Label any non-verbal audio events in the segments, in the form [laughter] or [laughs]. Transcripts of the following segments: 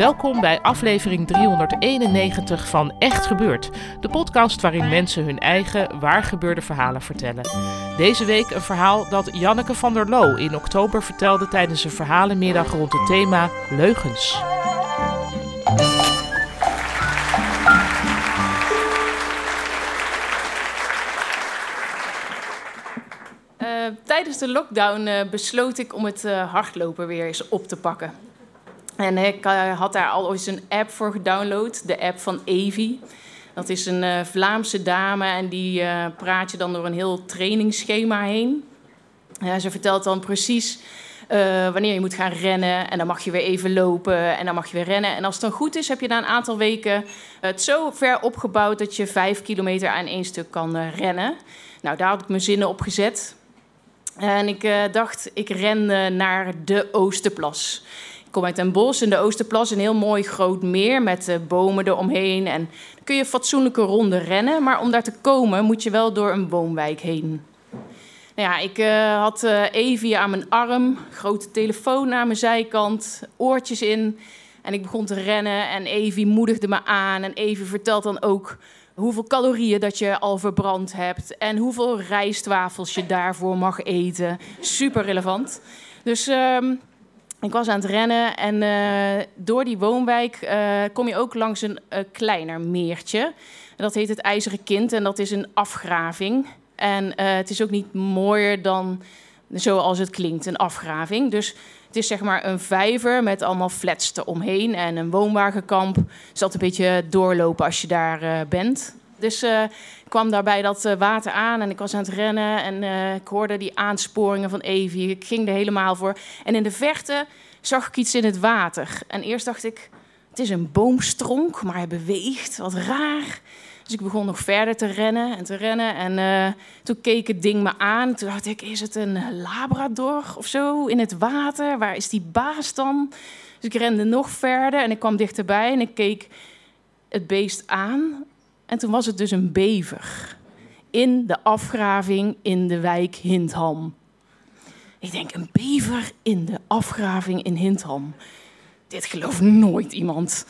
Welkom bij aflevering 391 van Echt Gebeurd, de podcast waarin mensen hun eigen waargebeurde verhalen vertellen. Deze week een verhaal dat Janneke van der Loo in oktober vertelde tijdens een verhalenmiddag rond het thema leugens. Uh, tijdens de lockdown uh, besloot ik om het uh, hardlopen weer eens op te pakken. En ik had daar al ooit een app voor gedownload, de app van Evi. Dat is een Vlaamse dame en die praat je dan door een heel trainingsschema heen. ze vertelt dan precies wanneer je moet gaan rennen en dan mag je weer even lopen en dan mag je weer rennen. En als het dan goed is, heb je na een aantal weken het zo ver opgebouwd dat je vijf kilometer aan één stuk kan rennen. Nou, daar had ik mijn zinnen op gezet. En ik dacht, ik ren naar de Oosterplas. Ik kom uit een bos in de Oosterplas, een heel mooi groot meer met uh, bomen eromheen. En dan kun je fatsoenlijke ronde rennen, maar om daar te komen moet je wel door een woonwijk heen. Nou ja, ik had Evie aan mijn arm, grote telefoon aan mijn zijkant, oortjes in. En ik begon te rennen en Evie moedigde me aan. En Evie vertelt dan ook hoeveel calorieën dat je al verbrand hebt en hoeveel rijstwafels je daarvoor mag eten. Super relevant. Dus uh, ik was aan het rennen en uh, door die woonwijk uh, kom je ook langs een uh, kleiner meertje. Dat heet het IJzeren Kind en dat is een afgraving. En het is ook niet mooier dan zoals het klinkt, een afgraving. Dus het is zeg maar een vijver met allemaal flats eromheen en een woonwagenkamp. Dus een beetje doorlopen als je daar bent. Dus uh, ik kwam daarbij dat uh, water aan en ik was aan het rennen en ik hoorde die aansporingen van Evie. Ik ging er helemaal voor. En in de verte zag ik iets in het water. En eerst dacht ik, het is een boomstronk, maar hij beweegt, wat raar. Dus ik begon nog verder te rennen en te rennen. En toen keek het ding me aan. Toen dacht ik, is het een labrador of zo in het water? Waar is die baas dan? Dus ik rende nog verder en ik kwam dichterbij en ik keek het beest aan. En toen was het dus een bever. In de afgraving in de wijk Hindham. Ik denk, een bever in de afgraving in Hindham. Dit gelooft nooit iemand.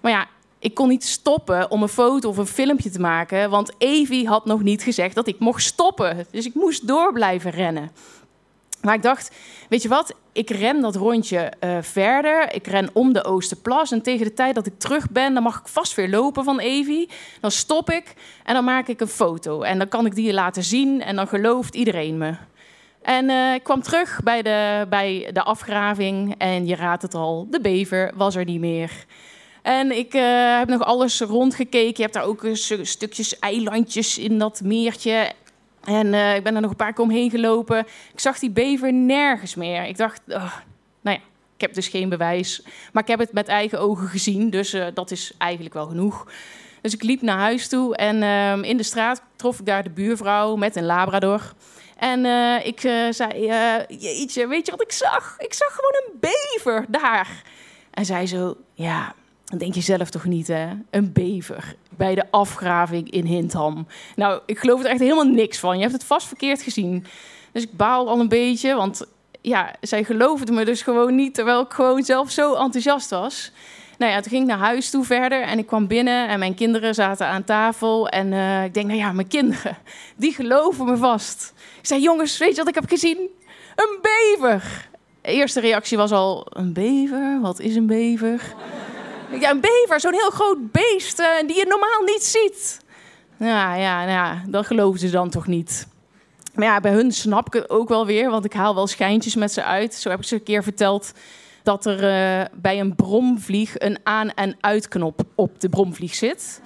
Maar ja, ik kon niet stoppen om een foto of een filmpje te maken, want Evie had nog niet gezegd dat ik mocht stoppen. Dus ik moest door blijven rennen. Maar ik dacht, weet je wat, ik ren dat rondje uh, verder. Ik ren om de Oosterplas. En tegen de tijd dat ik terug ben, dan mag ik vast weer lopen van Evie. Dan stop ik en dan maak ik een foto. En dan kan ik die laten zien en dan gelooft iedereen me. En uh, ik kwam terug bij de, bij de afgraving. En je raadt het al, de bever was er niet meer. En ik uh, heb nog alles rondgekeken. Je hebt daar ook stukjes eilandjes in dat meertje. En uh, ik ben er nog een paar keer omheen gelopen. Ik zag die bever nergens meer. Ik dacht, oh, nou ja, ik heb dus geen bewijs. Maar ik heb het met eigen ogen gezien, dus uh, dat is eigenlijk wel genoeg. Dus ik liep naar huis toe en uh, in de straat trof ik daar de buurvrouw met een labrador. En ik zei, jeetje, weet je wat ik zag? Ik zag gewoon een bever daar. En zij zo, ja, dan denk je zelf toch niet, hè? Een bever bij de afgraving in Hindham. Nou, ik geloof er echt helemaal niks van. Je hebt het vast verkeerd gezien. Dus ik baal al een beetje, want ja, zij geloofde me dus gewoon niet, terwijl ik gewoon zelf zo enthousiast was. Nou ja, toen ging ik naar huis toe verder en ik kwam binnen en mijn kinderen zaten aan tafel. En uh, ik denk, nou ja, mijn kinderen, die geloven me vast. Ik zei, jongens, weet je wat ik heb gezien? Een bever! De eerste reactie was al, een bever? Wat is een bever? Ja, een bever, zo'n heel groot beest uh, die je normaal niet ziet. Ja, ja, nou ja, dat geloven ze dan toch niet. Maar ja, bij hun snap ik het ook wel weer, want ik haal wel schijntjes met ze uit. Zo heb ik ze een keer verteld dat er eh, bij een bromvlieg een aan- en uitknop op de bromvlieg zit.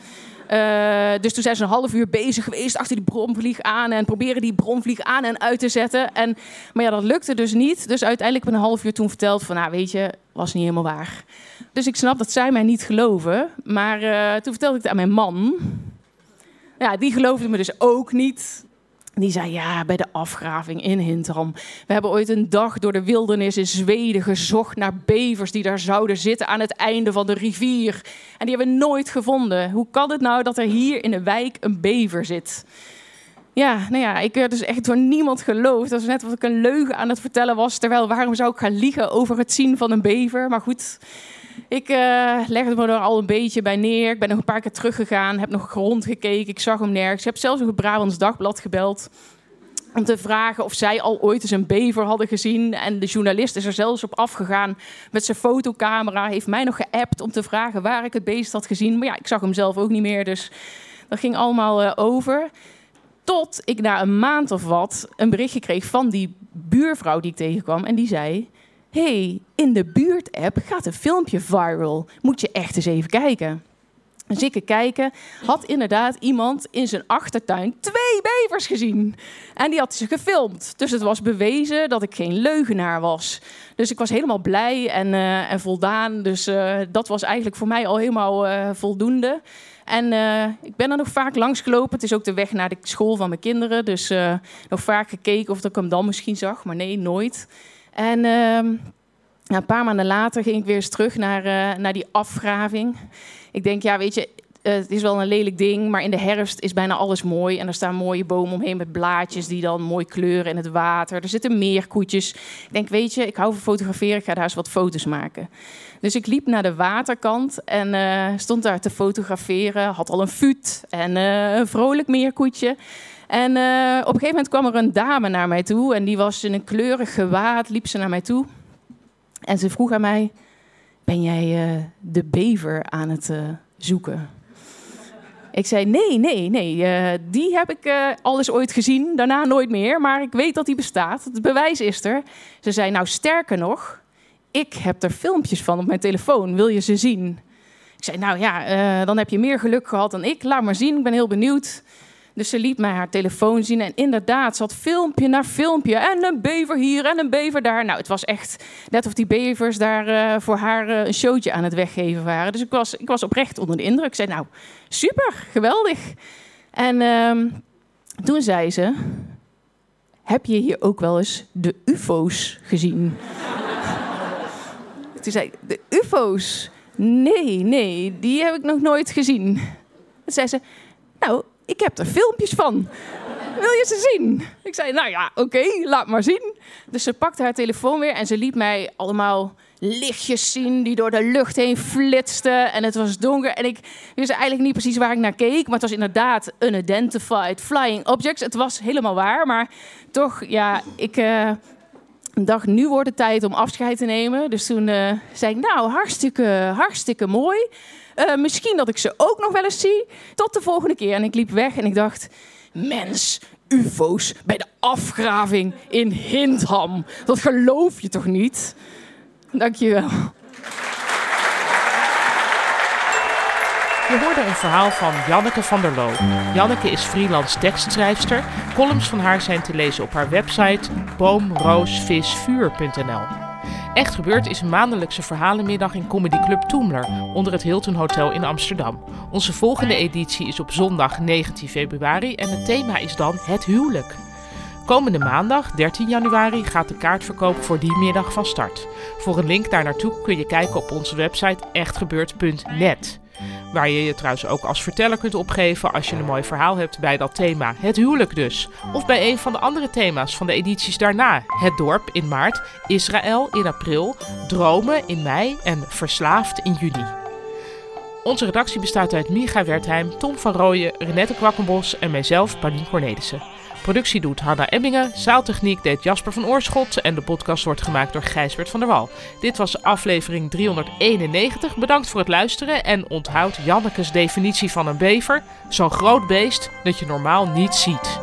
Uh, dus toen zijn ze een half uur bezig geweest achter die bromvlieg aan en proberen die bromvlieg aan en uit te zetten. En, maar ja, dat lukte dus niet. Dus uiteindelijk ik een half uur toen verteld van, nou weet je, was niet helemaal waar. Dus ik snap dat zij mij niet geloven. Maar uh, toen vertelde ik het aan mijn man. Ja, die geloofde me dus ook niet. Die zei, ja, bij de afgraving in Hintram. We hebben ooit een dag door de wildernis in Zweden gezocht naar bevers die daar zouden zitten aan het einde van de rivier. En die hebben we nooit gevonden. Hoe kan het nou dat er hier in de wijk een bever zit? Ja, nou ja, ik werd dus echt door niemand geloofd. Dat was net wat ik een leugen aan het vertellen was. Terwijl, waarom zou ik gaan liegen over het zien van een bever? Maar goed, ik uh, legde me er al een beetje bij neer. Ik ben nog een paar keer teruggegaan, heb nog rondgekeken. Ik zag hem nergens. Ik heb zelfs nog het Brabants Dagblad gebeld om te vragen of zij al ooit eens een bever hadden gezien. En de journalist is er zelfs op afgegaan met zijn fotocamera. Heeft mij nog geappt om te vragen waar ik het beest had gezien. Maar ja, ik zag hem zelf ook niet meer, dus dat ging allemaal uh, over. Tot ik na een maand of wat een berichtje kreeg van die buurvrouw die ik tegenkwam. En die zei: hey, in de buurt-app gaat een filmpje viral. Moet je echt eens even kijken. Dus ik kijken, had inderdaad iemand in zijn achtertuin twee bevers gezien. En die had ze gefilmd. Dus het was bewezen dat ik geen leugenaar was. Dus ik was helemaal blij en, uh, en voldaan. Dus uh, dat was eigenlijk voor mij al helemaal uh, voldoende. En ik ben er nog vaak langs gelopen. Het is ook de weg naar de school van mijn kinderen. Dus nog vaak gekeken of ik hem dan misschien zag. Maar nee, nooit. En uh, een paar maanden later ging ik weer eens terug naar, uh, naar die afgraving. Ik denk, ja, weet je, uh, het is wel een lelijk ding, maar in de herfst is bijna alles mooi. En er staan mooie bomen omheen met blaadjes die dan mooi kleuren in het water. Er zitten meerkoetjes. Ik denk, weet je, ik hou van fotograferen, ik ga daar eens wat foto's maken. Dus ik liep naar de waterkant en uh, stond daar te fotograferen. Had al een fut en een vrolijk meerkoetje. En uh, op een gegeven moment kwam er een dame naar mij toe. En die was in een kleurig gewaad, liep ze naar mij toe. En ze vroeg aan mij, ben jij uh, de bever aan het uh, zoeken? Ik zei, nee, nee, nee. die heb ik alles ooit gezien, daarna nooit meer. Maar ik weet dat die bestaat. Het bewijs is er. Ze zei, nou sterker nog, ik heb er filmpjes van op mijn telefoon. Wil je ze zien? Ik zei, nou ja, dan heb je meer geluk gehad dan ik. Laat maar zien, ik ben heel benieuwd. Dus ze liet mij haar telefoon zien en inderdaad zat filmpje na filmpje. En een bever hier en een bever daar. Nou, het was echt net of die bevers daar uh, voor haar uh, een showtje aan het weggeven waren. Dus ik was, ik was oprecht onder de indruk. Ik zei, nou, super, geweldig. En uh, toen zei ze, heb je hier ook wel eens de ufo's gezien? [laughs] toen zei ik, de ufo's? Nee, nee, die heb ik nog nooit gezien. Toen zei ze, nou, ik heb er filmpjes van. Wil je ze zien? Ik zei, nou ja, oké, laat maar zien. Dus ze pakte haar telefoon weer en ze liet mij allemaal lichtjes zien die door de lucht heen flitsten. En het was donker en ik wist eigenlijk niet precies waar ik naar keek. Maar het was inderdaad unidentified flying objects. Het was helemaal waar, maar toch, ja, ik... Uh, dacht, nu wordt het tijd om afscheid te nemen. Dus toen uh, zei ik, nou, hartstikke, hartstikke mooi. Uh, misschien dat ik ze ook nog wel eens zie. Tot de volgende keer. En ik liep weg en ik dacht, mens, ufo's bij de afgraving in Hindham. Dat geloof je toch niet? Dankjewel. Je hoorde een verhaal van Janneke van der Loo. Janneke is freelance tekstschrijfster. Columns van haar zijn te lezen op haar website boomroosvisvuur.nl. Echt Gebeurd is een maandelijkse verhalenmiddag in Comedy Club Toemler onder het Hilton Hotel in Amsterdam. Onze volgende editie is op zondag 19 februari en het thema is dan het huwelijk. Komende maandag, 13 januari, gaat de kaartverkoop voor die middag van start. Voor een link daar naartoe kun je kijken op onze website echtgebeurd.net. Waar je je trouwens ook als verteller kunt opgeven als je een mooi verhaal hebt bij dat thema. Het huwelijk dus. Of bij een van de andere thema's van de edities daarna. Het dorp in maart, Israël in april, dromen in mei en verslaafd in juni. Onze redactie bestaat uit Micha Wertheim, Tom van Rooyen, Renette Kwakkenbos en mijzelf, Paulien Cornelissen. Productie doet Hanna Emmingen, zaaltechniek deed Jasper van Oorschot en de podcast wordt gemaakt door Gijsbert van der Wal. Dit was aflevering 391. Bedankt voor het luisteren en onthoud Jannekes definitie van een bever. Zo'n groot beest dat je normaal niet ziet.